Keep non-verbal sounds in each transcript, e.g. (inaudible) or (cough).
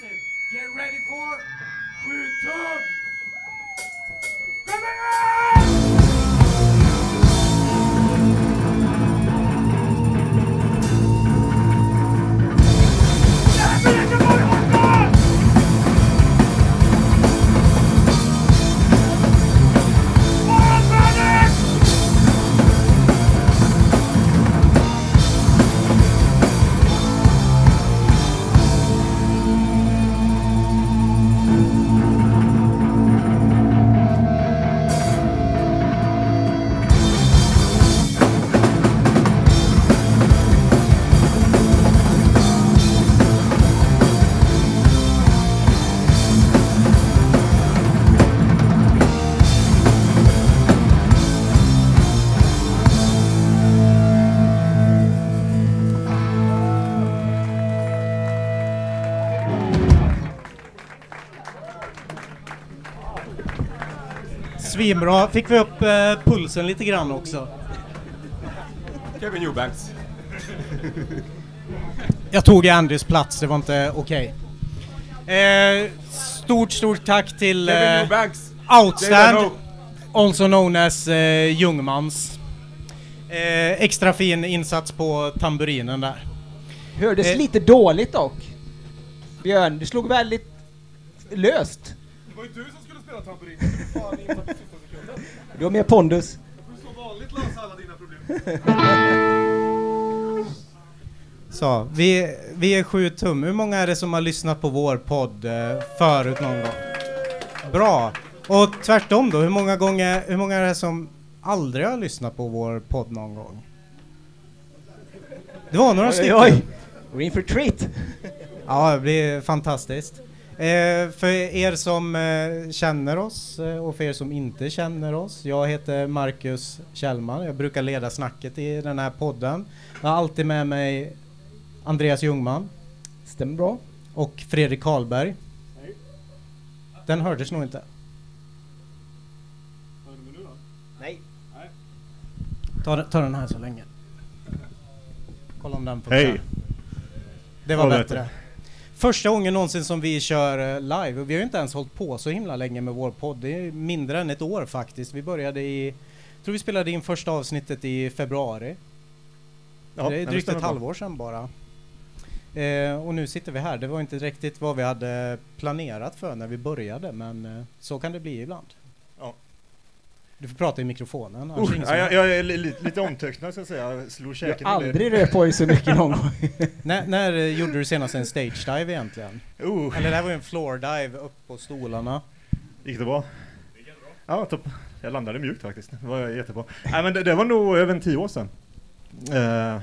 music. Get ready for Skjutum! Kom igen! Svinbra. Fick vi upp eh, pulsen lite grann också. Kevin Eubanks. Jag tog Andys plats, det var inte okej. Eh, stort, stort tack till eh. Outstand, also known as eh, Ljungmans. Eh, extra fin insats på tamburinen där. Hördes Eh. lite dåligt dock. Björn, du slog väldigt löst. Det var ju du som skulle spela tamburin. Du har mer pondus. Du får som vanligt lösa alla dina problem. Så, vi, vi är sju tum. Hur många är det som har lyssnat på vår podd eh, förut någon gång? Bra! Och tvärtom då, hur många, gånger, hur många är det som aldrig har lyssnat på vår podd någon gång? Det var några Oj, stycken. oj, oj. We're in for treat. Ja, det blir fantastiskt. Eh, för er som eh, känner oss eh, och för er som inte känner oss. Jag heter Marcus Kjellman. Jag brukar leda snacket i den här podden. Jag har alltid med mig Andreas Ljungman Stämmer bra. och Fredrik Karlberg. Den hördes nog inte. Hörde du nu då? Nej. Ta, ta den här så länge. Kolla om den funkar. Hej! Det var Ja, bättre. Första gången någonsin som vi kör eh, live och vi har ju inte ens hållit på så himla länge med vår podd. Det är mindre än ett år faktiskt. Vi började i, tror vi spelade in första avsnittet i februari. Ja, det är drygt ett halvår sedan bara. Eh, och nu sitter vi här. Det var inte riktigt vad vi hade planerat för när vi började men eh, så kan det bli ibland. Du får prata i mikrofonen. Uh, ja, jag, jag är li, lite, lite omtöcknad ska jag säga. Jag slog Jag käken har aldrig rört på dig så mycket någon gång. (laughs) när, när eh, gjorde du senast en stage dive egentligen? Uh, Eller det här var ju en floor dive upp på stolarna. gick det bra? Ja, topp. Jag landade mjukt faktiskt. Det var jättebra. Nej men det, det var nog över en tio år sedan. Eh,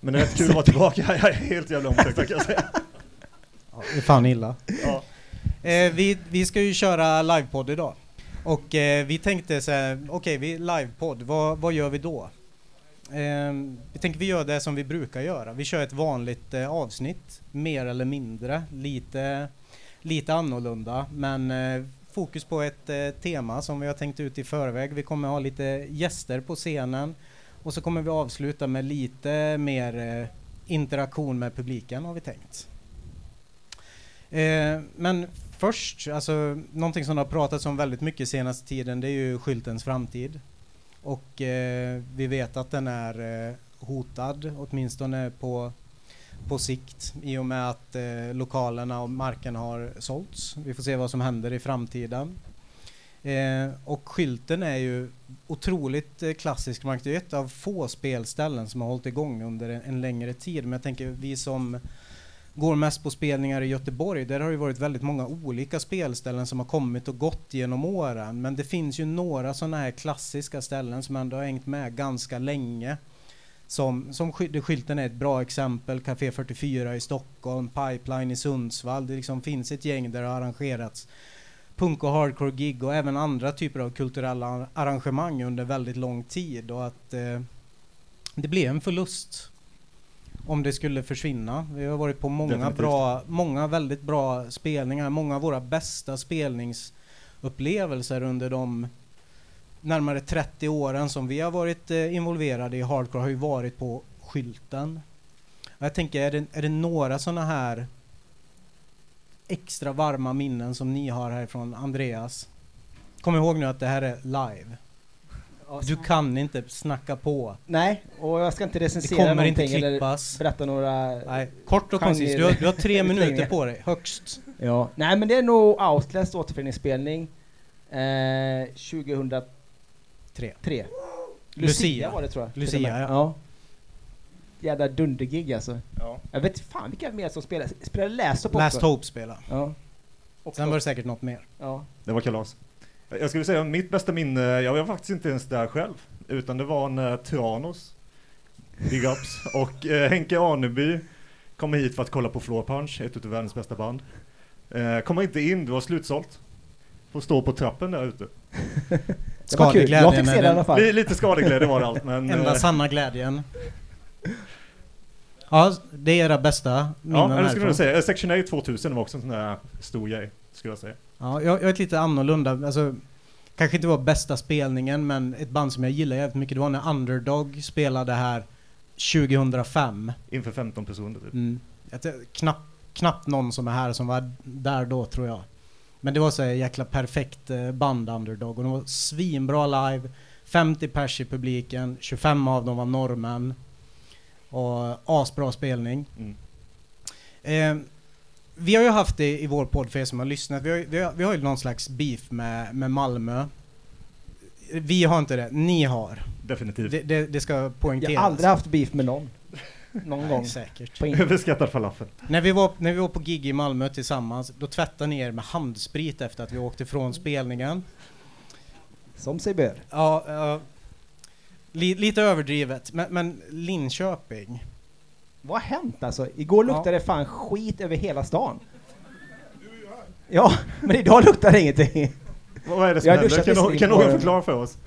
men det är rätt kul att vara tillbaka. (laughs) Jag är helt jävla omtöcknad kan jag säga. Ja, det är fan illa. Ja. Eh, vi, vi ska ju köra livepodd idag. Och eh, vi tänkte så här, okej vi livepodd, vad, vad gör vi då? Eh, vi tänker vi gör det som vi brukar göra. Vi kör ett vanligt eh, avsnitt, mer eller mindre, lite, lite annorlunda. Men eh, fokus på ett eh, tema som vi har tänkt ut i förväg. Vi kommer ha lite gäster på scenen. Och så kommer vi avsluta med lite mer eh, interaktion med publiken har vi tänkt. Eh, men först, alltså någonting som det har pratats om väldigt mycket senaste tiden det är ju skyltens framtid. Och eh, vi vet att den är eh, hotad, åtminstone på, på sikt i och med att eh, lokalerna och marken har sålts. Vi får se vad som händer i framtiden. Eh, och skylten är ju otroligt eh, klassisk mark. Det är ett av få spelställen som har hållit igång under en, en längre tid. Men jag tänker vi som går mest på spelningar i Göteborg, där har det varit väldigt många olika spelställen som har kommit och gått genom åren. Men det finns ju några sådana här klassiska ställen som ändå har hängt med ganska länge. Som, som skylten är ett bra exempel, Café 44 i Stockholm, Pipeline i Sundsvall. Det liksom finns ett gäng där det har arrangerats punk och hardcore gig och även andra typer av kulturella arrangemang under väldigt lång tid och att eh, det blev en förlust om det skulle försvinna. Vi har varit på många Definitivt. bra, många väldigt bra spelningar, många av våra bästa spelningsupplevelser under de närmare 30 åren som vi har varit eh, involverade i hardcore har ju varit på skylten. Och Jag tänker, är det, är det några sådana här extra varma minnen som ni har härifrån Andreas. Kom ihåg nu att det här är live. Du kan inte snacka på. Nej, och jag ska inte Det recensera kommer inte någonting eller klippas. berätta några... Nej, kort och koncist. Du har, du har tre (laughs) minuter på dig, högst. Ja. Nej men det är nog Outlast återföreningsspelning. Eh, 2003. Tre. Lucia, Lucia. var det tror jag. till Lucia, och med. ja. Jävla dundergig alltså. Ja. Jag vet fan vilka mer som spelar. Spelar Last Up Last också? Hope spela. Ja. Sen var det säkert något mer. Ja. Det var kalas. Jag skulle säga mitt bästa minne, jag var faktiskt inte ens där själv, utan det var när Tranos, Big Ups, (laughs) och eh, Henke Arneby kom hit för att kolla på Floor Punch, ett utav världens bästa band. Eh, kommer inte in, det var slutsålt. Får stå på trappen där ute. (laughs) Kul. Jag fick se det i alla fall. Li- Lite skadeglädje var det allt, men... enda eh, sanna glädjen. Ja, det är era bästa ja, minnen men det skulle jag säga. Eh, Section 8 2000 var också en sån där stor grej, skulle jag säga. Ja, jag, jag är lite annorlunda. Alltså, kanske inte var bästa spelningen, men ett band som jag gillar jävligt mycket, det var när Underdog spelade här 2005. Inför 15 personer typ. Mm. Knapp, knappt någon som är här som var där då, tror jag. Men det var så här jäkla perfekt eh, band Underdog och de var svinbra live. 50 pers i publiken, 25 av dem var norrmän. Och asbra spelning. Mm. Eh, vi har ju haft det i vår podd för er som har lyssnat. Vi har, ju- vi har, vi har ju någon slags beef med, med Malmö. Vi har inte det, ni har. Definitivt. Det, det, det ska poängteras. Jag har aldrig haft beef med någon. Någon gång. Säkert. Överskattad falafel. När vi, var, när vi var på gig i Malmö tillsammans, då tvättade ni er med handsprit efter att vi åkte från spelningen. Som sig bör. Ja, ja, li, lite överdrivet, men, men Linköping. Vad har hänt alltså? Igår luktade det fan skit över hela stan. Ja, men idag luktar det ingenting. Vad är det som Jag händer? Kan, kan på någon förklara för oss?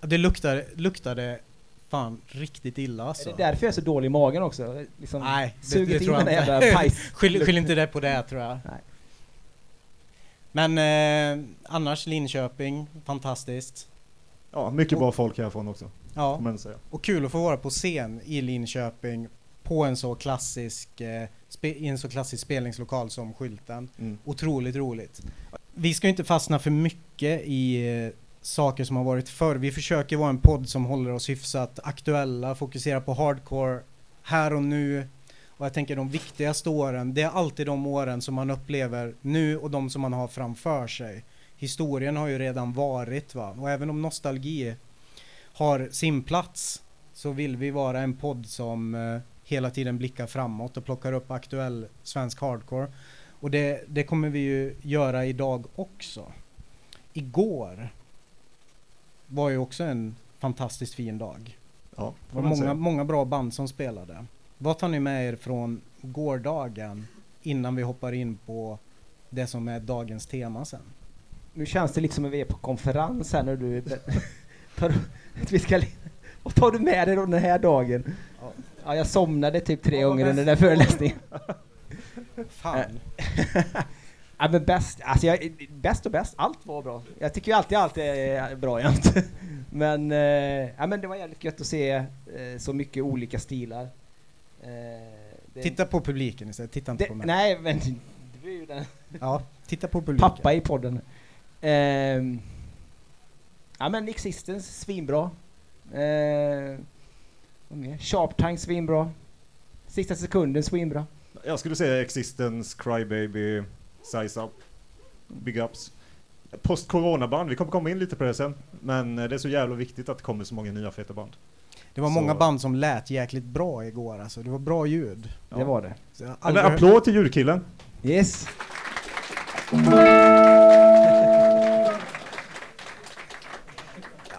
Det luktade, luktade fan riktigt illa Är alltså. det därför jag är så dålig i magen också? Liksom Nej, det, sugit det in tror jag den där inte. pajs. (laughs) skyll, skyll inte det på det tror jag. Nej. Men eh, annars Linköping, fantastiskt. Ja, mycket bra folk härifrån också, Ja. får man säga. Och kul att få vara på scen i Linköping på en så klassisk, eh, i en så klassisk spelningslokal som Skylten. Mm. Otroligt roligt. Vi ska inte fastna för mycket i eh, saker som har varit förr. Vi försöker vara en podd som håller oss hyfsat aktuella, fokuserar på hardcore här och nu. Och jag tänker de viktigaste åren, det är alltid de åren som man upplever nu och de som man har framför sig. Historien har ju redan varit va, och även om nostalgi har sin plats så vill vi vara en podd som eh, hela tiden blickar framåt och plockar upp aktuell svensk hardcore. Och det, det kommer vi ju göra idag också. Igår var ju också en fantastiskt fin dag. Ja, Det var många, säga. många bra band som spelade. Vad tar ni med er från gårdagen innan vi hoppar in på det som är dagens tema sen? Nu känns det lite som att vi är på konferens här när du... (laughs) tar, (laughs) att vi ska, (laughs) vad tar du med dig då den här dagen? Ja, jag somnade typ tre gånger under den där föreläsningen. (laughs) Fan. Ja men bäst, alltså jag, bäst och bäst, allt var bra. Jag tycker ju alltid allt är bra jämt. Men, eh, ja, men det var jävligt gött att se eh, så mycket olika stilar. Eh, det, Titta på publiken istället, titta inte det, på mig. Nej men du är ju den Ja, titta på publiken. pappa i podden. Ehm, ja men Existence, svinbra. Eh, vad mer? Sharp Time, svinbra. Sista sekunden, svinbra. Jag skulle säga Existence, Crybaby, Size Up, Big Ups. Post-corona-band, vi kommer komma in lite på det sen. Men det är så jävla viktigt att det kommer så många nya feta band. Det var Så- många band som lät jäkligt bra igår alltså. Det var bra ljud. Ja. Det var det. Aldrig, applåd till ljudkillen. Yes.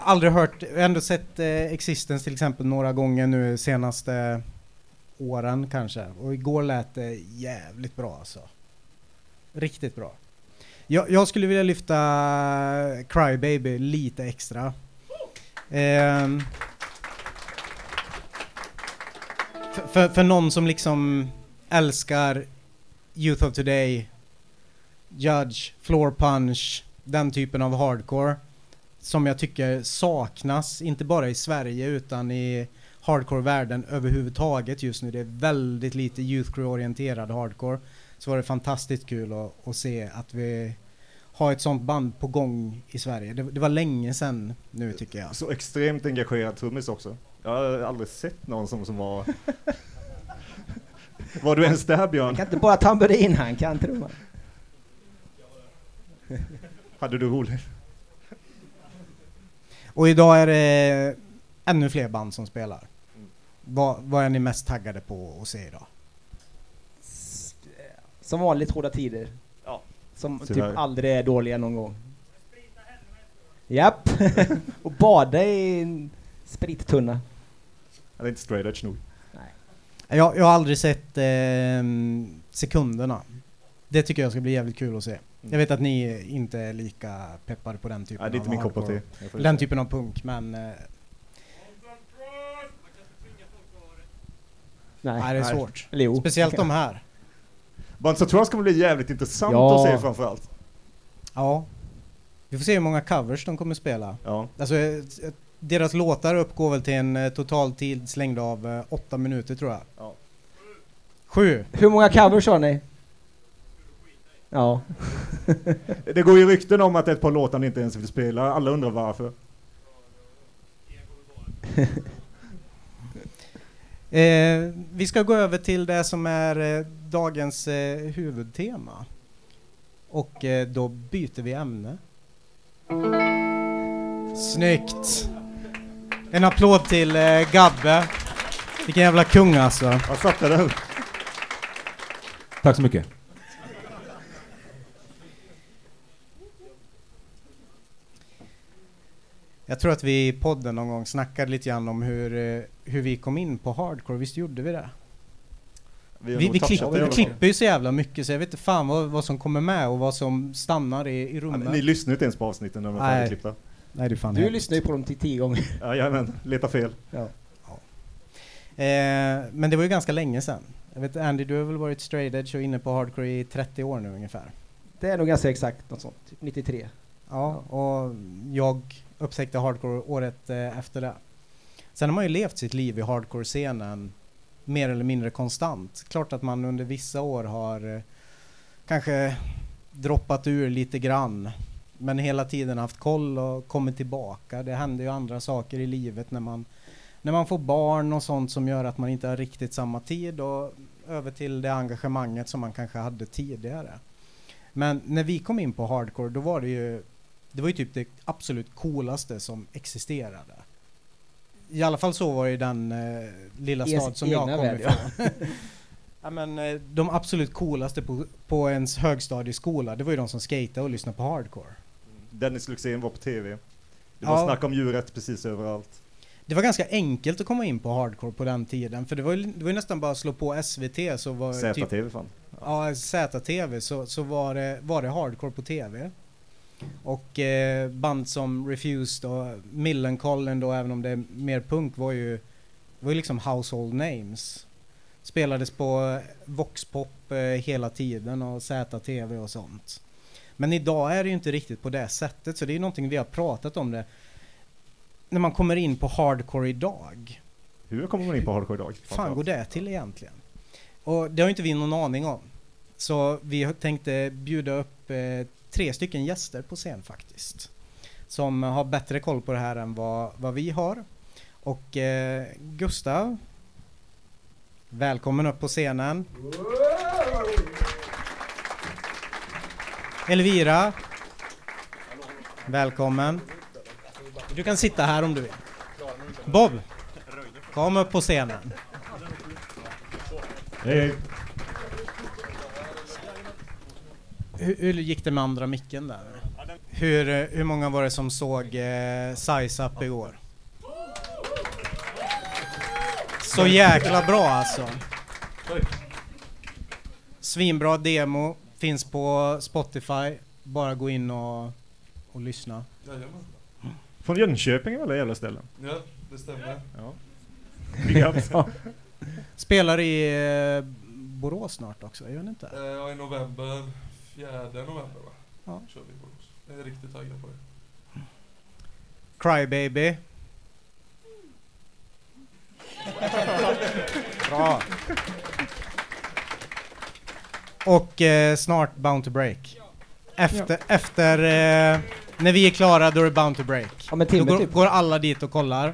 Aldrig hört, ändå sett eh, Existence till exempel några gånger nu senaste åren kanske. Och igår lät det jävligt bra alltså. Riktigt bra. Jag, jag skulle vilja lyfta Crybaby lite extra. Eh, för, för, för någon som liksom älskar Youth of Today, Judge, Floor Punch, den typen av hardcore som jag tycker saknas, inte bara i Sverige utan i hardcore-världen överhuvudtaget just nu. Det är väldigt lite youth crew-orienterad hardcore. så var det fantastiskt kul att, att se att vi har ett sånt band på gång i Sverige. Det, det var länge sedan nu tycker jag. Så extremt engagerad trummis också. Jag har aldrig sett någon som, som var... (laughs) var du ens där Han Björn? kan inte bara tamburin, han kan trumma. Hade du roligt? Och idag är det ännu fler band som spelar. Vad, vad är ni mest taggade på att se idag? Som vanligt hårda tider. Ja. Som typ Tyvärr. aldrig är dåliga någon gång. Japp. (laughs) och bada i en sprittunna. Eller inte straight edge nog. Jag, jag har aldrig sett eh, sekunderna. Det tycker jag ska bli jävligt kul att se. Jag vet att ni inte är lika peppade på den typen Nej, det är inte av min kopp av te. Den typen av punk, men eh, Nej. nej, det är svårt. Eller jo. Speciellt de här. Bands of Trust kommer bli jävligt intressant Ja. att se framförallt. Ja. Vi får se hur många covers de kommer spela. Ja. Alltså, eh, eh, deras låtar uppgår väl till en total tidslängd av eh, åtta minuter tror jag. Ja. Sju. Hur många covers har ni? Ja. (laughs) Det går ju rykten om att ett par låtar ni inte ens vill spela. Alla undrar varför. (laughs) Eh, vi ska gå över till det som är eh, dagens eh, huvudtema. Och eh, då byter vi ämne. Snyggt! En applåd till eh, Gabbe. Vilken jävla kung alltså. Jag fattar det. Tack så mycket. Jag tror att vi i podden någon gång snackade lite grann om hur, eh, hur vi kom in på hardcore. Visst gjorde vi det? Vi, Vi, vi, klipper, vi klipper ju så jävla mycket så jag vet inte fan vad, vad som kommer med och vad som stannar i, i Ja, rummet. Ni lyssnar inte ens på avsnitten när de är färdigklippta. Nej, det är fan Du hemskt. lyssnar ju på dem till tio gånger. (laughs) Jajamän, leta fel. Ja. Eh, men det var ju ganska länge sedan. Jag vet Andy, du har väl varit straight edge och inne på hardcore i 30 år nu ungefär? Det är nog ganska exakt något sånt. Typ 93. Ja, och jag upptäckte hardcore året eh, efter det. Sen har man ju levt sitt liv i hardcore-scenen mer eller mindre konstant. Klart att man under vissa år har eh, kanske droppat ur lite grann. Men hela tiden haft koll och kommit tillbaka. Det händer ju andra saker i livet när man, när man får barn och sånt som gör att man inte har riktigt samma tid och över till det engagemanget som man kanske hade tidigare. Men när vi kom in på hardcore då var det ju det var ju typ det absolut coolaste som existerade. I alla fall så var det i den eh, lilla stad som jag kom ifrån. (laughs) ja, men, eh, de absolut coolaste på, på ens högstadieskola, det var ju de som skatade och lyssnade på hardcore. Dennis Luxén var på TV. Det var Ja. snack om djuret precis överallt. Det var ganska enkelt att komma in på hardcore på den tiden, för det var ju, det var ju nästan bara att slå på SVT så var typ ZTV fan. Ja, ZTV så, så var, det, var det hardcore på TV. Och eh, band som Refused och Millencolin då, även om det är mer punk, var ju, var ju liksom household names. Spelades på eh, Voxpop eh, hela tiden och ZTV och sånt. Men idag är det ju inte riktigt på det sättet, så det är ju någonting vi har pratat om det. När man kommer in på hardcore idag, Hur kommer man in på hardcore idag? fan går det till egentligen? Och det har inte vi någon aning om. Så vi tänkte bjuda upp eh, tre stycken gäster på scen faktiskt. Som har bättre koll på det här än vad, vad vi har. Och eh, Gustav, välkommen upp på scenen. Elvira, välkommen. Du kan sitta här om du vill. Bob, kom upp på scenen. Hej. Hur, hur gick det med andra micken där? Hur, eh, hur många var det som såg eh, Size Up igår? Så jäkla bra alltså. Svinbra demo, finns på Spotify. Bara gå in och, och lyssna. Från Jönköping eller jävla ställen? Ja, det stämmer. Ja. Spelar i eh, Borås snart också, jag vet inte. Eh, Ja, i november. Fjärde november va? Ja. Kör vi Borås. Jag är riktigt taggad på det. Crybaby. Bra. Och eh, snart Bound to Break. Efter, efter eh, när vi är klara då är det Bound to Break. Om en Då timme går, typ. går alla dit och kollar.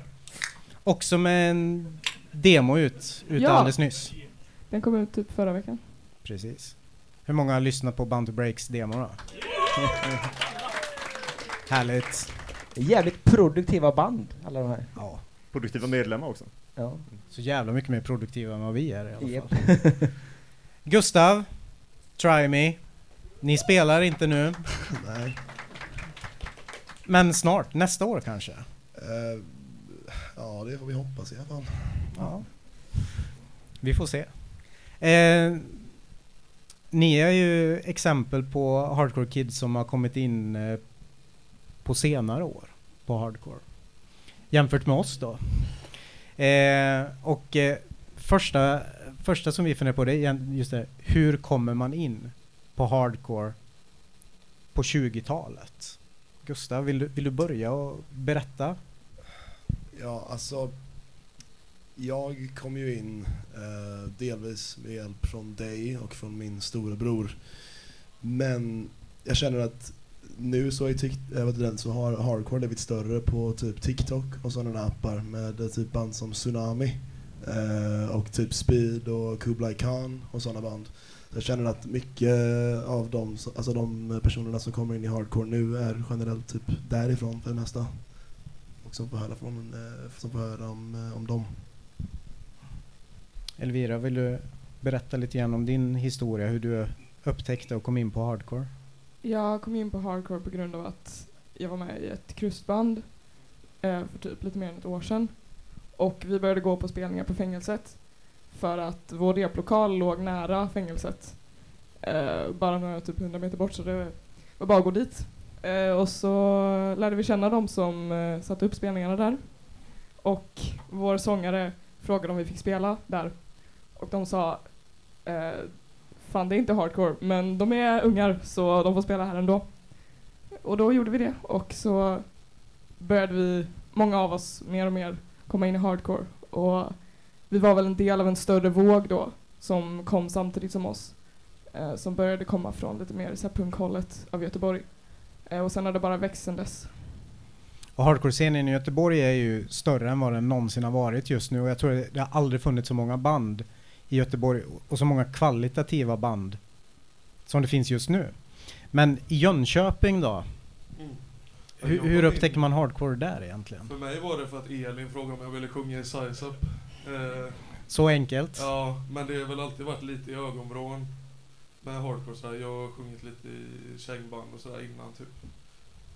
Också med en demo ut, ute Ja. alldeles nyss. Den kom ut typ förra veckan. Precis. Hur många har lyssnat på Bound to Breaks demo då? (laughs) Härligt. Jävligt produktiva band, alla de här. Ja. Produktiva medlemmar också. Ja. Så jävla mycket mer produktiva än vad vi är i alla Japp. fall. (laughs) Gustav, Try Me. Ni spelar inte nu, (laughs) Nej. men snart, nästa år kanske? Eh, ja, det får vi hoppas i alla fall. Ja. Vi får se. Eh, ni är ju exempel på hardcore kids som har kommit in eh, på senare år på hardcore. Jämfört med oss då. Eh, och eh, första, första som vi funderar på det är just det, hur kommer man in på hardcore på 20-talet? Gustav, vill du, vill du börja och berätta? Ja, alltså. Jag kom ju in eh, delvis med hjälp från dig och från min storebror. Men jag känner att nu så, är tikt, äh, eh, vad den, så har hardcore blivit större på typ TikTok och sådana appar med typ band som Tsunami eh, och typ Speed och Kublai Khan och sådana band. Så jag känner att mycket av de, alltså de personerna som kommer in i hardcore nu är generellt typ därifrån för det mesta. Och som får höra, från, eh, som får höra om, eh, om dem. Elvira, vill du berätta lite grann om din historia, hur du upptäckte och kom in på hardcore? Jag kom in på hardcore på grund av att jag var med i ett krustband eh, för typ lite mer än ett år sedan. Och vi började gå på spelningar på fängelset för att vår replokal låg nära fängelset. Eh, bara några typ 100 meter bort så det var bara att gå dit. Eh, och så lärde vi känna de som eh, satte upp spelningarna där. Och vår sångare frågade om vi fick spela där. Och de sa eh, Fan det är inte hardcore men de är ungar så de får spela här ändå. Och då gjorde vi det och så började vi, många av oss, mer och mer komma in i hardcore. Och vi var väl en del av en större våg då som kom samtidigt som oss. Eh, som började komma från lite mer så här punkhållet av Göteborg. Eh, och sen har det bara växt sen dess. Och hardcore-scenen i Göteborg är ju större än vad den någonsin har varit just nu och jag tror det, det har aldrig funnits så många band i Göteborg och så många kvalitativa band som det finns just nu. Men i Jönköping då? Mm. Hur, upptäcker man hardcore där egentligen? För mig var det för att Elin frågade om jag ville sjunga i Size Up. Eh, Så enkelt? ja, men det har väl alltid varit lite i ögonvrån med hardcore så här. Jag har sjungit lite i kängband och sådär innan typ.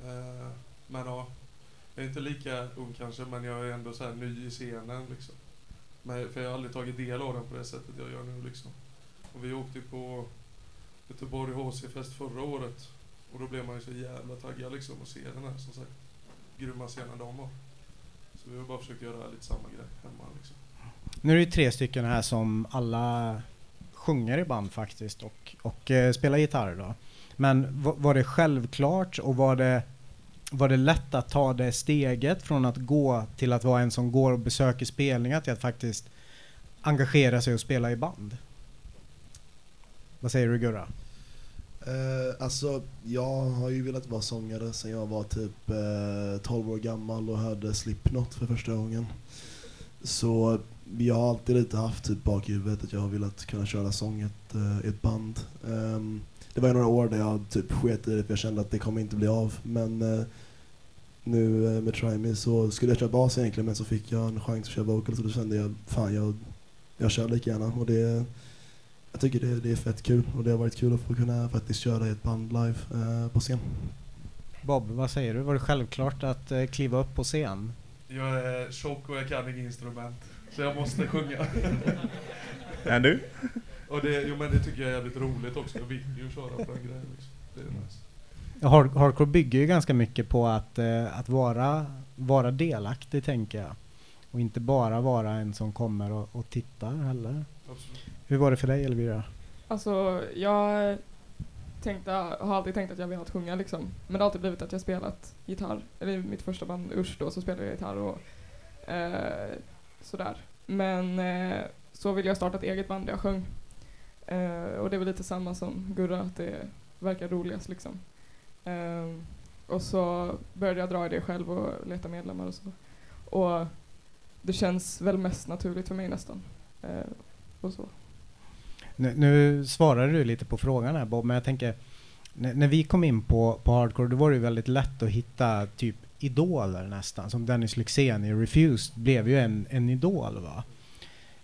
Eh, men ja, jag är inte lika ung kanske men jag är ändå så här ny i scenen liksom. Men, för jag har aldrig tagit del av den på det sättet jag gör nu liksom. Och vi åkte på Göteborg HC-fest förra året. Och då blev man ju så jävla taggad liksom att se den här som sagt grymma scenen de har. Så vi har bara försökt göra lite samma grej hemma liksom. Nu är det ju tre stycken här som alla sjunger i band faktiskt och, och eh, spelar gitarr då. Men var det självklart och var det, var det lätt att ta det steget från att gå till att vara en som går och besöker spelningar till att faktiskt engagera sig och spela i band? Vad säger du Gurra? Uh, alltså, jag har ju velat vara sångare sedan jag var typ eh, uh, 12 år gammal och hörde Slipknot för första gången. Så jag har alltid lite haft typ bak i huvudet att jag har velat kunna köra sång i ett, eh, ett band. Ehm, det var ju några år där jag typ sket i det för jag kände att det kommer inte bli av. Men eh, nu eh, med Try Me så skulle jag köra bas egentligen men så fick jag en chans att köra vocals och då kände jag fan jag, jag kör lika gärna. Och det, jag tycker det, det är fett kul och det har varit kul att få kunna faktiskt köra i ett band live eh, på scen. Bob, vad säger du? Var det självklart att kliva upp på scen? Jag är tjock och jag kan inget instrument. Så jag måste sjunga. Är du? och det, jo men det tycker jag är jävligt roligt också. Jag vill ju köra på den grejen liksom. Det är nice. Hardcore bygger ju ganska mycket på att, eh, att vara, vara delaktig tänker jag. Och inte bara vara en som kommer och, och tittar heller. Absolut. Hur var det för dig Elvira? Alltså, jag tänkte, har alltid tänkt att jag velat sjunga liksom. Men det har alltid blivit att jag spelat gitarr. Eller i mitt första band Usch då så spelade jag gitarr och eh, sådär. Men eh, så ville jag starta ett eget band där jag sjöng. Eh, och det är väl lite samma som Gurra, att det verkar roligast liksom. Eh, och så började jag dra i det själv och leta medlemmar och så. Och det känns väl mest naturligt för mig nästan. Eh, och så. Nu, nu svarade du lite på frågan här Bob, men jag tänker när, när vi kom in på, på hardcore då var det ju väldigt lätt att hitta typ idoler nästan. Som Dennis Lyxzén i Refused blev ju en, en idol va.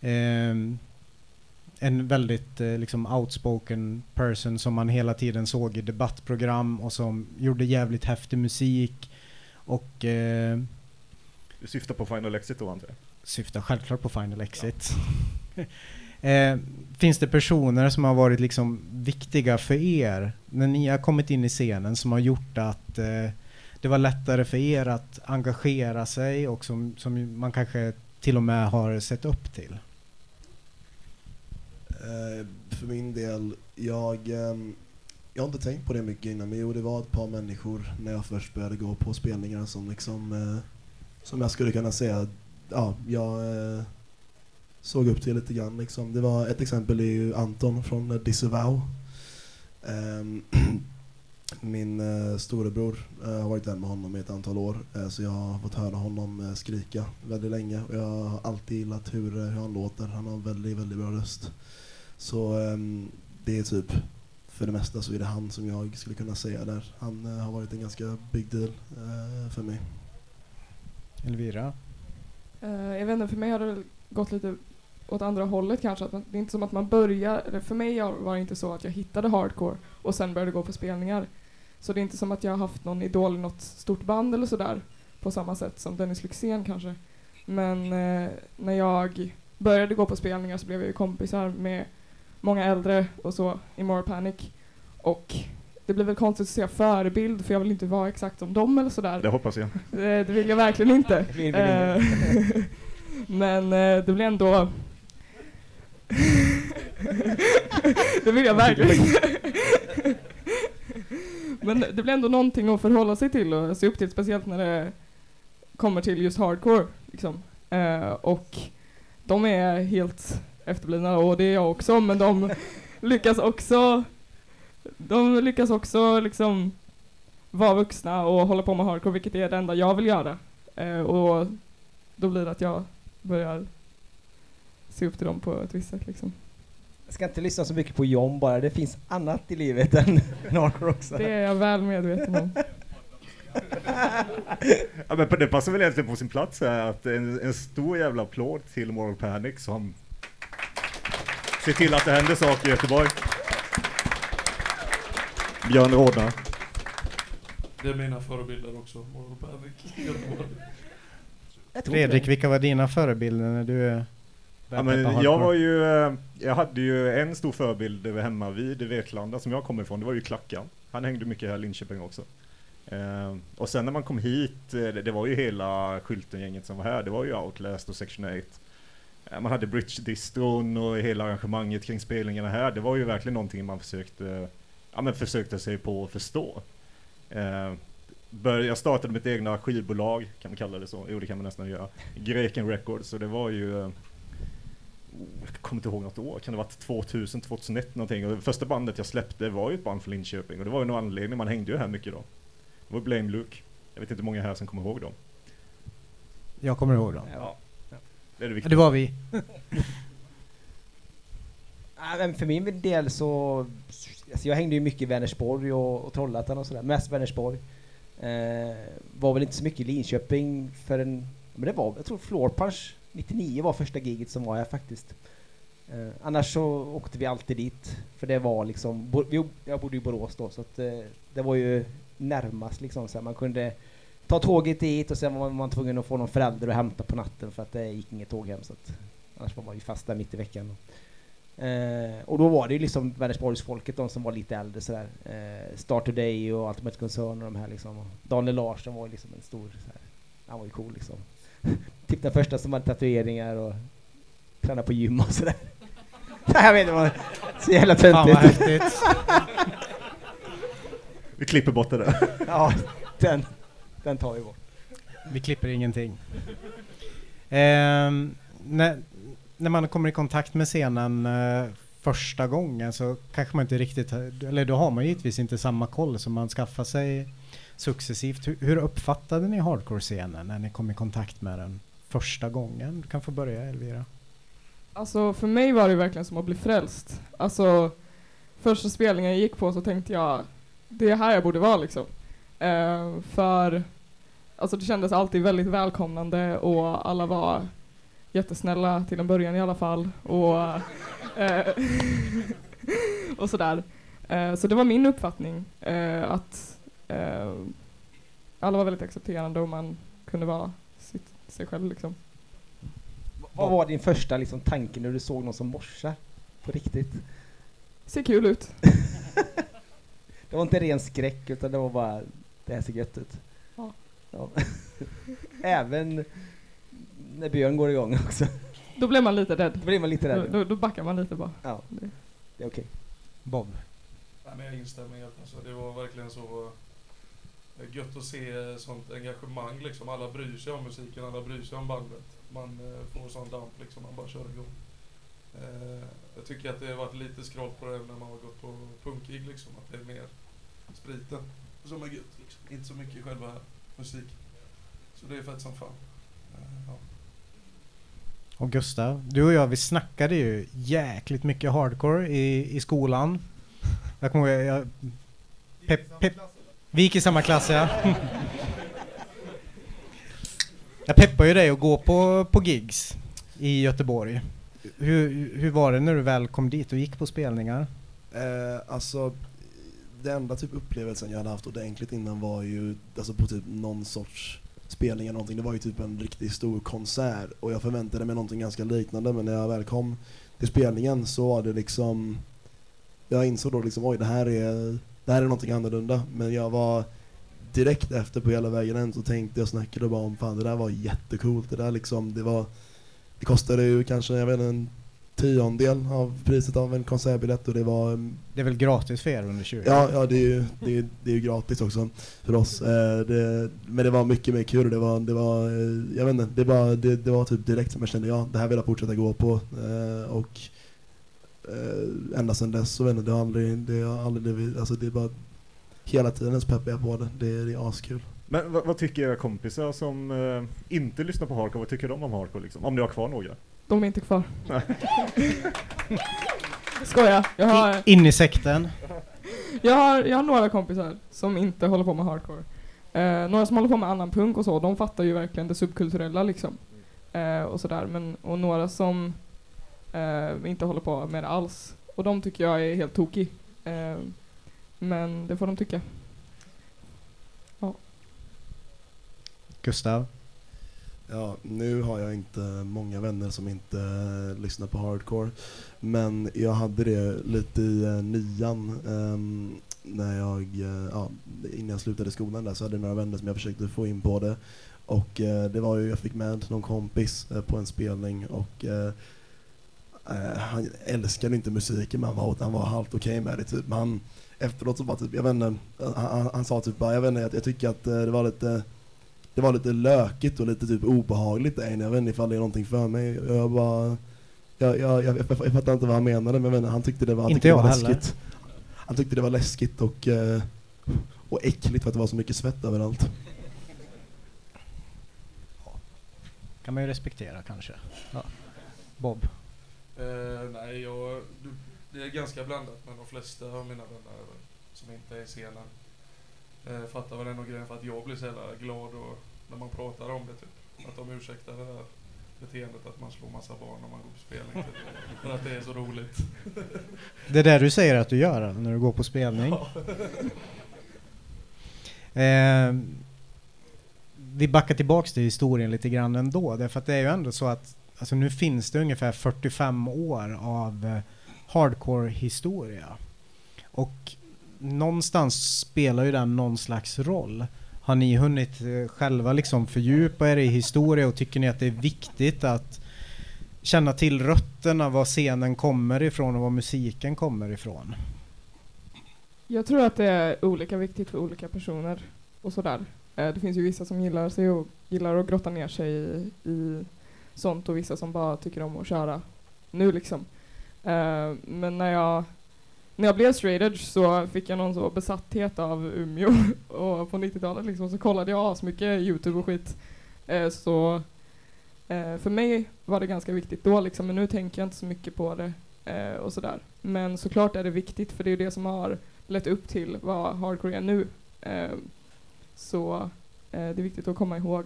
Ehm, en väldigt eh, liksom outspoken person som man hela tiden såg i debattprogram och som gjorde jävligt häftig musik och eh, Du syftar på Final Exit då antar jag? syftar självklart på Final Exit. (laughs) eh, finns det personer som har varit liksom viktiga för er när ni har kommit in i scenen som har gjort att eh, det var lättare för er att engagera sig och som, som man kanske till och med har sett upp till? Eh, för min del, jag, ehm, jag har inte tänkt på det mycket innan, men jo, det var ett par människor när jag först började gå på spelningar som liksom, eh, som jag skulle kunna säga, ja, jag eh, såg upp till lite grann liksom. Det var ett exempel är ju Anton från Disavow. Ehm, (clears throat) min eh, storebror eh, har varit vän med honom i ett antal år, eh, så jag har fått höra honom eh, skrika väldigt länge och jag har alltid gillat hur, eh, hur han låter. Han har en väldigt, väldigt bra röst. Så ehm, det är typ, för det mesta så är det han som jag skulle kunna säga där. Han eh, har varit en ganska big deal eh, för mig. Elvira? Jag vet inte, för mig har det gått lite åt andra hållet kanske. Att man, det är inte som att man börjar, för mig var det inte så att jag hittade hardcore och sen började gå på spelningar. Så det är inte som att jag har haft någon idol i något stort band eller sådär på samma sätt som Dennis Lyxzén kanske. Men eh, när jag började gå på spelningar så blev jag ju kompisar med många äldre och så i More Panic. Och det blir väl konstigt att säga förebild för jag vill inte vara exakt som dem eller sådär. Det hoppas jag. Det, (laughs) det vill jag verkligen inte. Eh, (laughs) Men eh, det blir ändå... (laughs) det vill jag verkligen. Men det blir ändå någonting att förhålla sig till och se upp till, speciellt när det kommer till just hardcore. Liksom. Eh, och de är helt efterblivna och det är jag också, men de (laughs) lyckas också de lyckas också liksom vara vuxna och hålla på med hardcore, vilket är det enda jag vill göra. Eh, och då blir det att jag börjar se upp till dem på ett visst sätt. Liksom. Jag ska inte lyssna så mycket på John bara, det finns annat i livet än (laughs) hardcore också. Det är jag väl medveten om. Ja, men det passar väl egentligen på sin plats här att en, en stor jävla applåd till Moral Panic som ser till att det händer saker i Göteborg. Björn Rådna. Det är mina förebilder också, Moral Panic. Göteborg. Fredrik, vilka var dina förebilder när du Ja, men jag var ju, eh, jag hade ju en stor förebild hemma vid Vetlanda som jag kommer ifrån, det var ju Klackan. Han hängde mycket här i Linköping också. Eh, och sen när man kom hit, eh, det, det var ju hela skylten-gänget som var här, det var ju Outlast och Section 8. Eh, man hade Bridge Distron och hela arrangemanget kring spelningarna här, det var ju verkligen någonting man försökte, ja men försökte sig på att förstå. Bör, jag startade mitt egna skivbolag, kan man kalla det så? Jo det kan man nästan göra. Greken Records, så det var ju jag kommer inte ihåg något år, kan det ha varit 2000, 2001 någonting? Och det första bandet jag släppte var ju ett band från Linköping och det var ju någon anledning, man hängde ju här mycket då. Det var Blame Luke. Jag vet inte hur många här som kommer ihåg dem. Jag kommer ihåg dem. Ja. Det är det Ja, viktiga. Det var vi. (laughs) Ja, men för min del så, alltså jag hängde ju mycket i Vänersborg och, och Trollhättan och sådär, mest Vänersborg. Eh, var väl inte så mycket i Linköping förrän, men det var, jag tror Floor Punch 99 var första giget som var här faktiskt. Eh, annars så åkte vi alltid dit, för det var liksom, bo, vi, jag bodde i Borås då, så att eh, det var ju närmast liksom, så här, man kunde ta tåget dit och sen var man tvungen att få någon förälder att hämta på natten för att det gick inget tåg hem så att annars var man ju fast där mitt i veckan. Eh, och då var det ju liksom Vänersborgsfolket, de som var lite äldre sådär. Eh, Start Today och Ultimate Concern och de här liksom. Och Daniel Larsson var ju liksom en stor, såhär, han var ju cool liksom. (laughs) typ den första som hade tatueringar och tränade på gym och sådär. (laughs) Nej, jag vet inte vad, så jävla töntigt. Vi klipper bort det där. (laughs) ja, den, den tar vi bort. Vi klipper ingenting. Ehm, när, när man kommer i kontakt med scenen eh, första gången så kanske man inte riktigt, har- eller då har man givetvis inte samma koll som man skaffar sig successivt. Hur, hur uppfattade ni hardcore-scenen när ni kom i kontakt med den första gången? Du kan få börja Elvira. Alltså för mig var det verkligen som att bli frälst. Alltså första spelningen jag gick på så tänkte jag det är här jag borde vara liksom. Uh, för alltså det kändes alltid väldigt välkomnande och alla var jättesnälla till en början i alla fall. Och, uh, (laughs) (laughs) och sådär. Uh, så det var min uppfattning att alla var väldigt accepterande och man kunde vara sitt, sig själv liksom. Vad var din första liksom, tanke när du såg någon som morsar? På riktigt? Ser kul ut. (laughs) Det var inte ren skräck utan det var bara, det här ser gött ut. Ja. Ja. (laughs) Även när Björn går igång också. Då blev man lite rädd. Då blir man lite Då, rädd. då, då backar man lite bara. Ja, det är okej. Bob. Nej, men jag instämmer helt. Alltså, det var verkligen så eh, gött att se sånt engagemang. Liksom. Alla bryr sig om musiken, alla bryr sig om bandet. Man eh, får sån damp liksom, man bara kör igång. Eh, jag tycker att det har varit lite skroll på det när man har gått på punkgig liksom. Att det är mer spriten som är gött. Liksom. Inte så mycket själva musiken. Så det är fett som fan. Eh, ja. Och Gustav, du och jag vi snackade ju jäkligt mycket hardcore i, i skolan. Jag kommer ihåg, jag, Pe pe vi gick i samma klass ja. Jag peppar ju dig att gå på, på gigs i Göteborg. Hur, hur var det när du väl kom dit och gick på spelningar? Eh, alltså, den enda typ upplevelsen jag hade haft ordentligt innan var ju alltså på typ någon sorts spelning eller någonting. Det var ju typ en riktigt stor konsert och jag förväntade mig någonting ganska liknande men när jag väl kom till spelningen så var det liksom jag insåg då liksom oj det här är det här är någonting annorlunda men jag var direkt efter på hela vägen än så tänkte jag och snackade bara om fan det där var jättecoolt det där liksom det var det kostade ju kanske jag vet inte, en tiondel av priset av en konsertbiljett och det var Det är väl gratis för er under 20? Ja, ja det, är ju, det, är, det är ju gratis också för oss. Eh, det, men det var mycket mer kul. Det var, det var, eh, jag vet inte, det var, det, det var typ direkt som jag kände, ja det här vill jag fortsätta gå på. Eh, och eh, ända sedan dess så vet inte, det har aldrig, det har aldrig blivit, alltså det är bara hela tiden så peppar jag på det. Det, är- det är askul. Men vad, vad tycker era kompisar som eh, inte lyssnar på hardcore? Vad tycker de om hardcore liksom? Om ni har kvar några? De är inte kvar. (laughs) Skoja. Jag har, In i sekten. jag, har, jag har några kompisar som inte håller på med hardcore. Eh, några som håller på med annan punk och så, de fattar ju verkligen det subkulturella liksom. Eh, och sådär. Men, och några som eh, inte håller på med det alls. Och de tycker jag är helt tokig. Eh, men det får de tycka. Gustav. Ja, nu har jag inte många vänner som inte eh, lyssnar på hardcore. Men jag hade det lite i eh, nian. ehm, när jag, eh, ja, innan jag slutade skolan där så hade jag några vänner som jag försökte få in på det. Och eh, det var ju, jag fick med någon kompis eh, på en spelning och eh, han älskade inte musiken men han var, han var halvt okej med det typ. Men han, efteråt så bara typ, jag vet inte, han, han, sa typ bara, jag vet inte, jag, jag tycker att eh, det var lite det var lite lökigt och lite typ obehagligt där inne. Jag vet inte ifall det är någonting för mig. Jag bara... Jag, jag, jag, jag, fattar inte vad han menade men inte, han tyckte det var, han tyckte det var heller. läskigt. Han tyckte det var läskigt och, eh, och äckligt för att det var så mycket svett överallt. Kan man ju respektera kanske. Ja. Bob. Eh, nej, jag, du, det är ganska blandat men de flesta av mina vänner som inte är i scenen eh, fattar väl ändå grejen för att jag blir så jävla glad och, när man pratar om det typ. Att de ursäktar det där beteendet att man slår massa barn när man går på spelning. Typ. För att det är så roligt. (laughs) Det är det du säger att du gör när du går på spelning. (laughs) Eh, vi backar tillbaks till historien lite grann ändå, därför att det är ju ändå så att alltså nu finns det ungefär 45 år av eh, hardcore-historia. Och någonstans spelar ju den någon slags roll. Har ni hunnit eh, själva liksom fördjupa er i historia och tycker ni att det är viktigt att känna till rötterna, var scenen kommer ifrån och var musiken kommer ifrån? Jag tror att det är olika viktigt för olika personer och sådär. Eh, det finns ju vissa som gillar, sig och, gillar att grotta ner sig i, i sånt och vissa som bara tycker om att köra nu liksom. Uh, men när jag, när jag blev straight edge så fick jag någon så besatthet av Umeå (laughs) och på 90-talet liksom så kollade jag asmycket Youtube och skit. Uh, så uh, för mig var det ganska viktigt då liksom, men nu tänker jag inte så mycket på det och sådär. Men såklart är det viktigt för det är det som har lett upp till vad hardcore är nu. Så det är viktigt att komma ihåg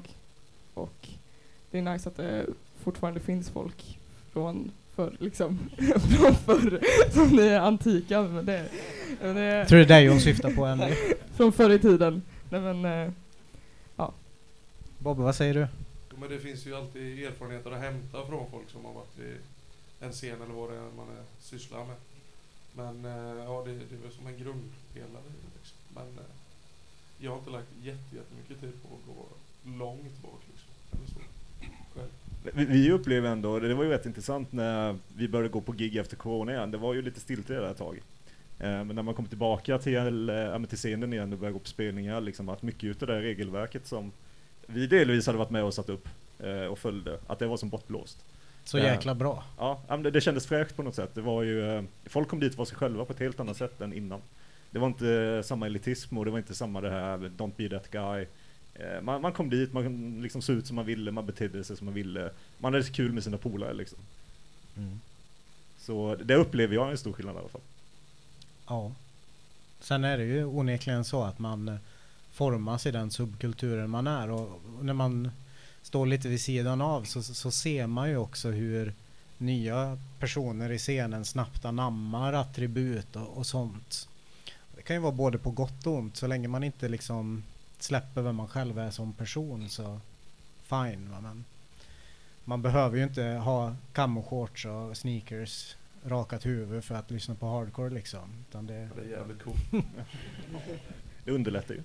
och det är nice att det fortfarande finns folk från förr, liksom. (laughs) från förr, som det är antika, men det, men det Jag tror det är dig hon syftar på Emily. (laughs) från förr i tiden. Nej men, eh, Bobbe, vad säger du? Jo, men det finns ju alltid erfarenheter att hämta från folk som har varit i en scen eller vad det är man är, sysslar med. Men eh, ja, det, det är väl som en grundpelare. Liksom. Men eh, jag har inte lagt jätte- jättemycket tid på att gå långt bak. Liksom. Eller så. Själv. Vi, upplever ändå, det var ju rätt intressant när vi började gå på gig efter corona igen, det var ju lite stiltje där ett tag. Eh, Men när man kom tillbaka till, eh, till scenen igen och började gå på spelningar, liksom, att mycket utav det här regelverket som vi delvis hade varit med och satt upp eh, och följde, att det var som bortblåst. Så jäkla bra. Ja, det, det kändes fräscht på något sätt. Det var ju, folk kom dit var sig själva på ett helt annat sätt än innan. Det var inte samma elitism och det var inte samma det här don't be that guy. Eh, Man, man kom dit, man liksom såg ut som man ville, man betedde sig som man ville. Man hade kul med sina polare liksom. Mm. Så det upplever jag en stor skillnad i alla fall. Ja. Sen är det ju onekligen så att man eh, formas i den subkulturen man är och och när man står lite vid sidan av så, så ser man ju också hur nya personer i scenen snabbt anammar attribut och, och sånt. Det kan ju vara både på gott och ont så länge man inte liksom släpper vem man själv är som person så fine va? men man behöver ju inte ha camoshorts och sneakers rakat huvud för att lyssna på hardcore liksom. Utan det, Det är jävligt coolt. (laughs) Det underlättar ju.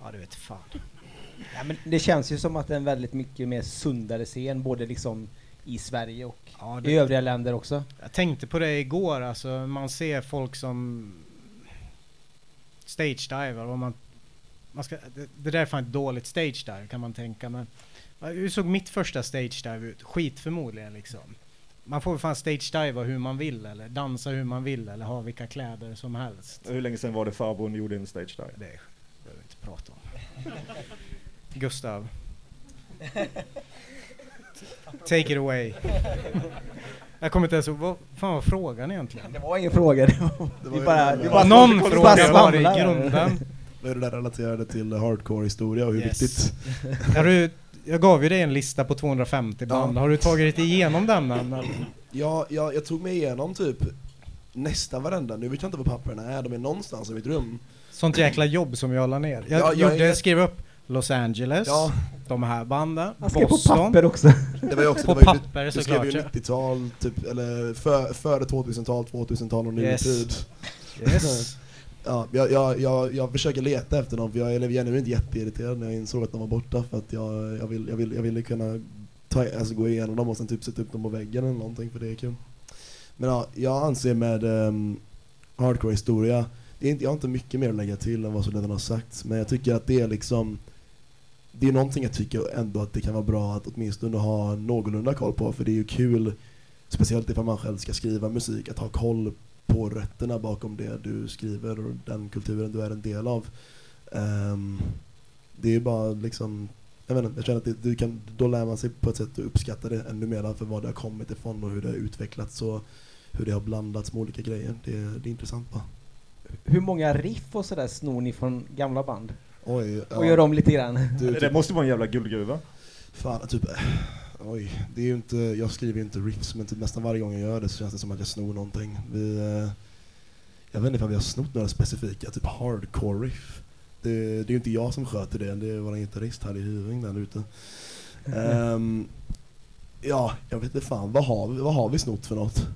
ja du vet fan. Ja, men det känns ju som att det är en väldigt mycket mer sundare scen, både liksom i Sverige och Ja, i det, övriga länder också. jag tänkte på det igår, alltså man ser folk som stage diver och man, man ska, det, det där är fan ett dåligt stage dive kan man tänka men hur såg mitt första stage dive ut? Skit förmodligen liksom. Man får väl fan stage diva hur man vill eller dansa hur man vill eller ha vilka kläder som helst. Hur länge sedan var det farbrorn gjorde en stage där? Det behöver vi inte prata om. Gustav. Take it away. Jag kommer inte ens ihåg, vad fan var frågan egentligen? Det var ingen fråga, det var, Det var bara, det där- bara Någon fråga var det i grunden. Det där relaterade till hardcore-historia och hur Yes. viktigt? (laughs) Har du, jag gav ju dig en lista på 250 band. Ja. Har du tagit dig igenom den än? eller? Ja, jag, jag tog mig igenom typ nästan varenda, nu vet jag inte var papperna är, de är någonstans i mitt rum. Sånt jäkla jobb som jag la ner. Jag Ja, jag gjorde, är- skrev upp Los Angeles, Ja, de här banden, Han skrev på Boston. papper också. det var ju också, På det var ju, papper du skrev såklart. ju ja. 90-tal, typ, eller för, före 2000-tal, 2000-tal och Yes. nutid. Yes. (laughs) Ja, jag, jag, jag, jag försöker leta efter dem för jag är genuint jätteirriterad när jag insåg att de var borta för att jag, jag, vill, jag, vill, jag ville kunna ta, alltså gå igenom dem och sen typ sätta upp dem på väggen eller någonting för det är kul. Men ja, jag anser med um, hardcore historia, det är inte, jag har inte mycket mer att lägga till än vad som redan har sagts men jag tycker att det är liksom det är någonting jag tycker ändå att det kan vara bra att åtminstone ha någorlunda koll på för det är ju kul speciellt ifall man själv ska skriva musik att ha koll på rötterna bakom det du skriver och den kulturen du är en del av. Ehm, det är ju bara liksom, jag vet inte, jag känner att det, du kan, då lär man sig på ett sätt att uppskatta det ännu mer för vad det har kommit ifrån och hur det har utvecklats och hur det har blandats med olika grejer. Det, det är intressant bara. Hur många riff och sådär snor ni från gamla band? Oj, Och gör om lite grann? Du, Det typ, måste vara en jävla guldgruva. fan, typ, eh, oj, det är ju inte, jag skriver ju inte riffs men typ nästan varje gång jag gör det så känns det som att jag snor någonting. Vi, eh, jag vet inte ifall vi har snott några specifika, typ hardcore riff. Det, det är ju inte jag som sköter det, det är vår gitarrist här i Hyving där ute. Ehm, ja, jag vet inte fan, vad har vi, vad har vi snott för något?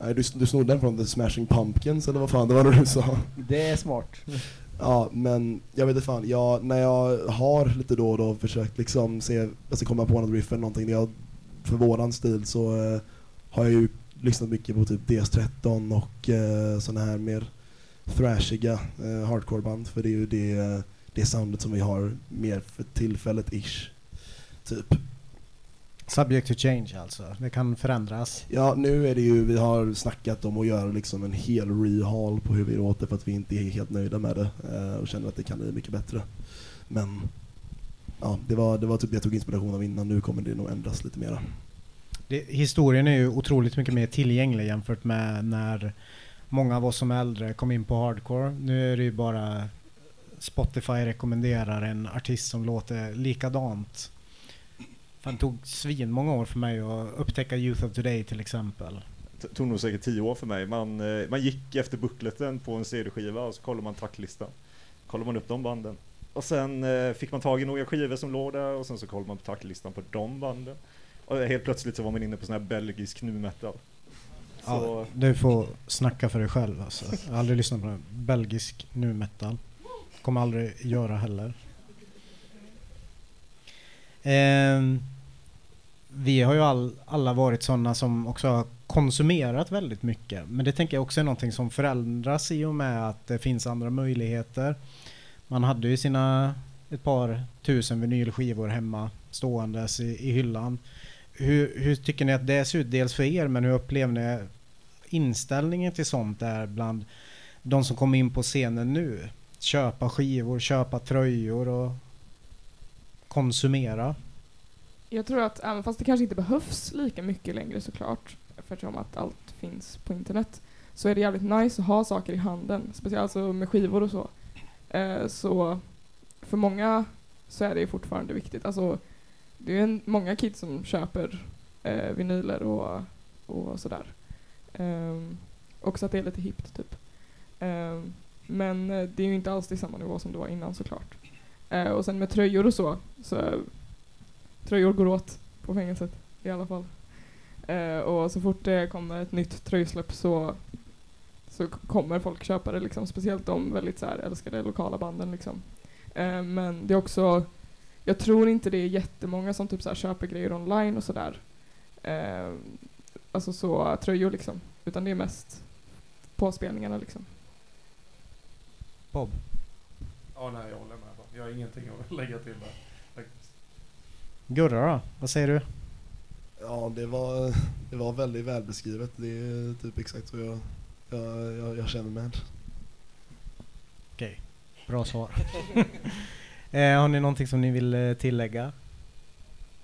Nej, du, du snodde den från The Smashing Pumpkins eller vad fan det var det du sa? Det är smart. Ja, men jag vet inte fan, jag, när jag har lite då och då försökt liksom se, alltså komma på något riff eller någonting, jag, för våran stil så eh, har jag ju lyssnat mycket på typ DS13 och eh, sådana här mer thrashiga eh, hardcoreband för det är ju det, eh, det soundet som vi har mer för tillfället ish. Typ. Subject to change alltså. Det kan förändras. Ja, nu är det ju, vi har snackat om att göra liksom en hel rehal på hur vi låter för att vi inte är helt nöjda med det eh, och känner att det kan bli mycket bättre. Men ja, det var, det var typ det jag tog inspiration av innan, nu kommer det nog ändras lite mera. Det, historien är ju otroligt mycket mer tillgänglig jämfört med när många av oss som är äldre kom in på hardcore. Nu är det ju bara Spotify rekommenderar en artist som låter likadant. Fan, det tog svin många år för mig att upptäcka Youth of Today till exempel. Det tog nog säkert tio år för mig. Man, eh, man gick efter bookleten på en CD-skiva och så kollade man tracklistan. Kollade man upp de banden. Och sen eh, fick man tag i några skivor som låg där och sen så kollade man på tracklistan på de banden. Och helt plötsligt så var man inne på sån här belgisk nu metal. Ja, du får snacka för dig själv alltså. Jag har aldrig lyssnat på en belgisk nu metal. Kommer aldrig göra heller. Ehm, vi har ju all, alla varit sådana som också har konsumerat väldigt mycket. Men det tänker jag också är någonting som förändras i och med att det finns andra möjligheter. Man hade ju sina ett par tusen vinylskivor hemma ståendes i, i hyllan. Hur, hur tycker ni att det ser ut dels för er men hur upplever ni inställningen till sånt är bland de som kommer in på scenen nu? Köpa skivor, köpa tröjor och konsumera. Jag tror att även fast det kanske inte behövs lika mycket längre såklart, eftersom att allt finns på internet, så är det jävligt nice att ha saker i handen, speciellt alltså med skivor och så. Eh, så för många så är det fortfarande viktigt. Alltså, det är en, många kids som köper eh, vinyler och, och sådär. Ehm, um, också att det är lite hippt typ. Ehm, men eh, det är ju inte alls till samma nivå som det var innan såklart. Eh, och sen med tröjor och så, så tröjor går åt på fängelset i alla fall. Eh, och så fort det kommer ett nytt tröjsläpp så, så kommer folk köpa det liksom, speciellt de väldigt så här, älskade lokala banden liksom. Eh, men det är också, jag tror inte det är jättemånga som typ så här köper grejer online och sådär. Eh, alltså så tröjor liksom, utan det är mest påspelningarna, liksom. Bob? Ja, nej, jag håller med. Jag har ingenting att (laughs) lägga till där. Gurra då? Vad säger du? Ja, det var, det var väldigt välbeskrivet. Det är typ exakt så jag, jag, jag, jag känner med. Okej, bra svar. (laughs) eh, har ni någonting som ni vill eh, tillägga?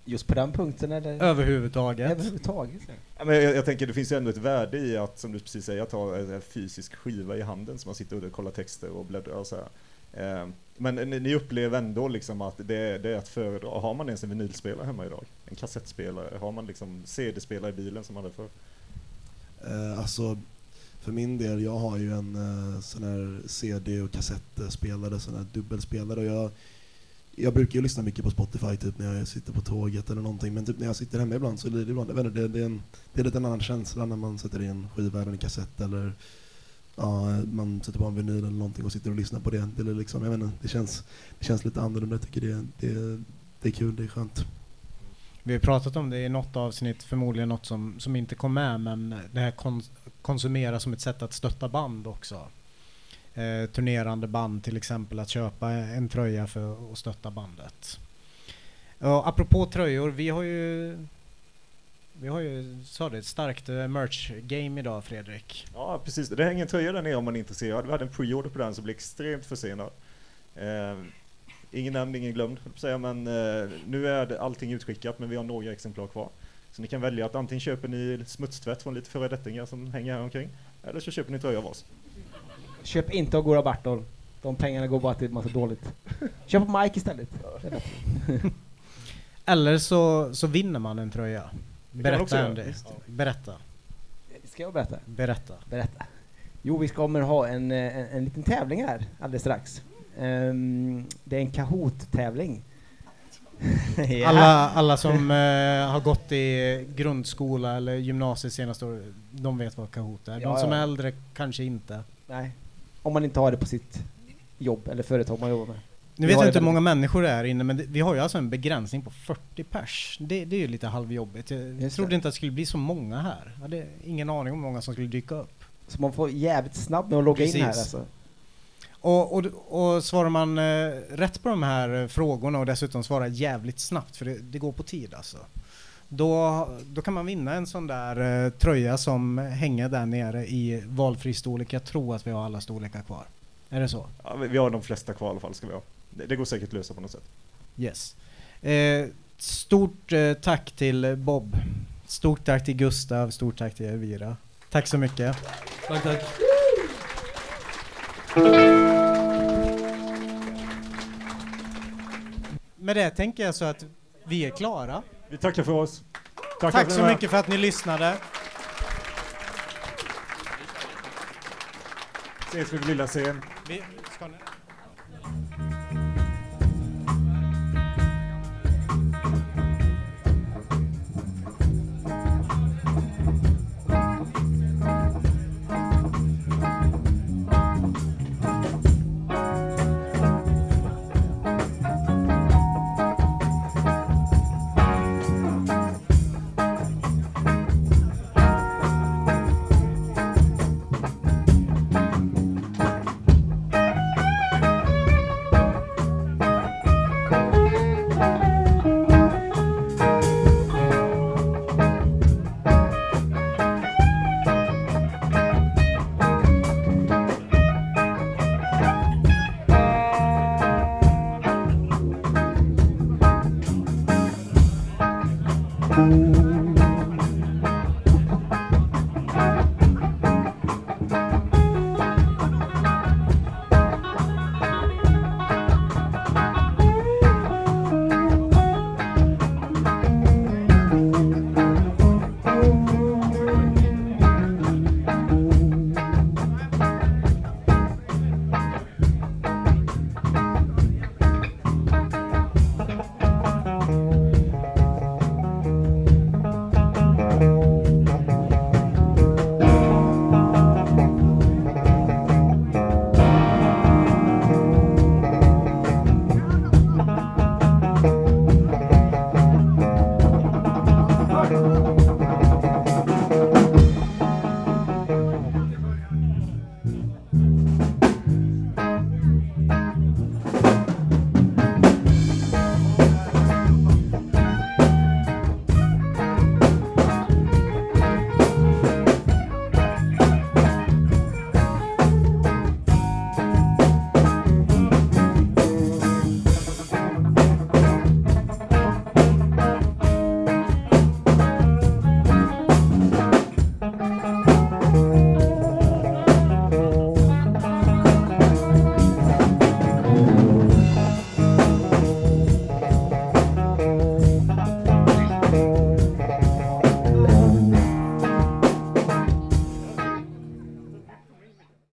Just på den punkten eller? Överhuvudtaget? Överhuvudtaget. ja. Men jag, jag tänker det finns ju ändå ett värde i att, som du precis säger, att ha en fysisk skiva i handen så man sitter och kollar texter och bläddrar och så här. Eh, men ni, ni upplever ändå liksom att det, det är att föredra. Har man ens en vinylspelare hemma idag? En kassettspelare? Har man liksom CD-spelare i bilen som man hade förr? Eh, alltså, för min del, jag har ju en eh, sån här CD och kassettspelare, sån här dubbelspelare och jag, jag brukar ju lyssna mycket på Spotify typ när jag sitter på tåget eller någonting men typ när jag sitter hemma ibland så blir det ibland, jag vet inte, det, det, är en, det är lite en annan känsla när man sätter i en skiva eller en kassett eller ja, man sätter på en vinyl eller någonting och sitter och lyssnar på det. Det, är liksom, jag vet inte, det, känns, det känns lite annorlunda, jag tycker det, det, det är kul, det är skönt. Vi har pratat om det i något avsnitt, förmodligen något som, som inte kom med, men det här kons konsumera som ett sätt att stötta band också. Eh, turnerande band till exempel, att köpa en tröja för att stötta bandet. Och apropå tröjor, vi har ju vi har ju, sa det, ett starkt eh, merch-game idag Fredrik. Ja, precis. Det hänger en tröja där nere om man är intresserad. Vi hade en pre-order på den som blev extremt försenad. Eh, ingen nämnd, ingen glömd, säga, men eh, nu är det allting utskickat, men vi har några exemplar kvar. Så ni kan välja att antingen köper ni smutstvätt från lite föredettingar som hänger här omkring, eller så köper ni tröja av oss. Köp inte Agora Bartol. De pengarna går bara till massa dåligt. Köp på Mike istället. (laughs) Eller så, så vinner man en tröja. Berätta. Andy. Visst. Berätta. Ska jag berätta? Berätta. Berätta. Jo, vi kommer ha en, eh, en, en liten tävling här alldeles strax. Ehm, det är en Kahoot-tävling. (laughs) Ja. Alla, alla som eh, har gått i grundskola eller gymnasiet senaste året, de vet vad Kahoot är. De Ja, som ja. är äldre kanske inte. Nej, om man inte har det på sitt jobb eller företag man jobbar med. Nu vet jag inte hur många människor det är inne, men det, vi har ju alltså en begränsning på 40 pers. Det, det är ju lite halvjobbigt. Jag Just trodde det. inte att det skulle bli så många här. Jag hade ingen aning om hur många som skulle dyka upp. Så man får jävligt snabb med att logga in här Precis. alltså. Och, och, och svarar man eh, rätt på de här eh, frågorna och dessutom svarar jävligt snabbt, för det, det går på tid alltså. då, då kan man vinna en sån där eh, tröja som hänger där nere i valfri storlek. Jag tror att vi har alla storlekar kvar. Är det så? Ja, vi- vi har de flesta kvar i alla fall, ska vi ha. Det, går säkert att lösa på något sätt. Yes. Eh, stort eh, tack till Bob. Stort tack till Gustav, stort tack till Elvira. Tack så mycket. Tack, tack. Med det tänker jag så att vi är klara. Vi tackar för oss. Tack, ni så mycket för att ni lyssnade. Ses vid lilla scen. Vi, ska ni?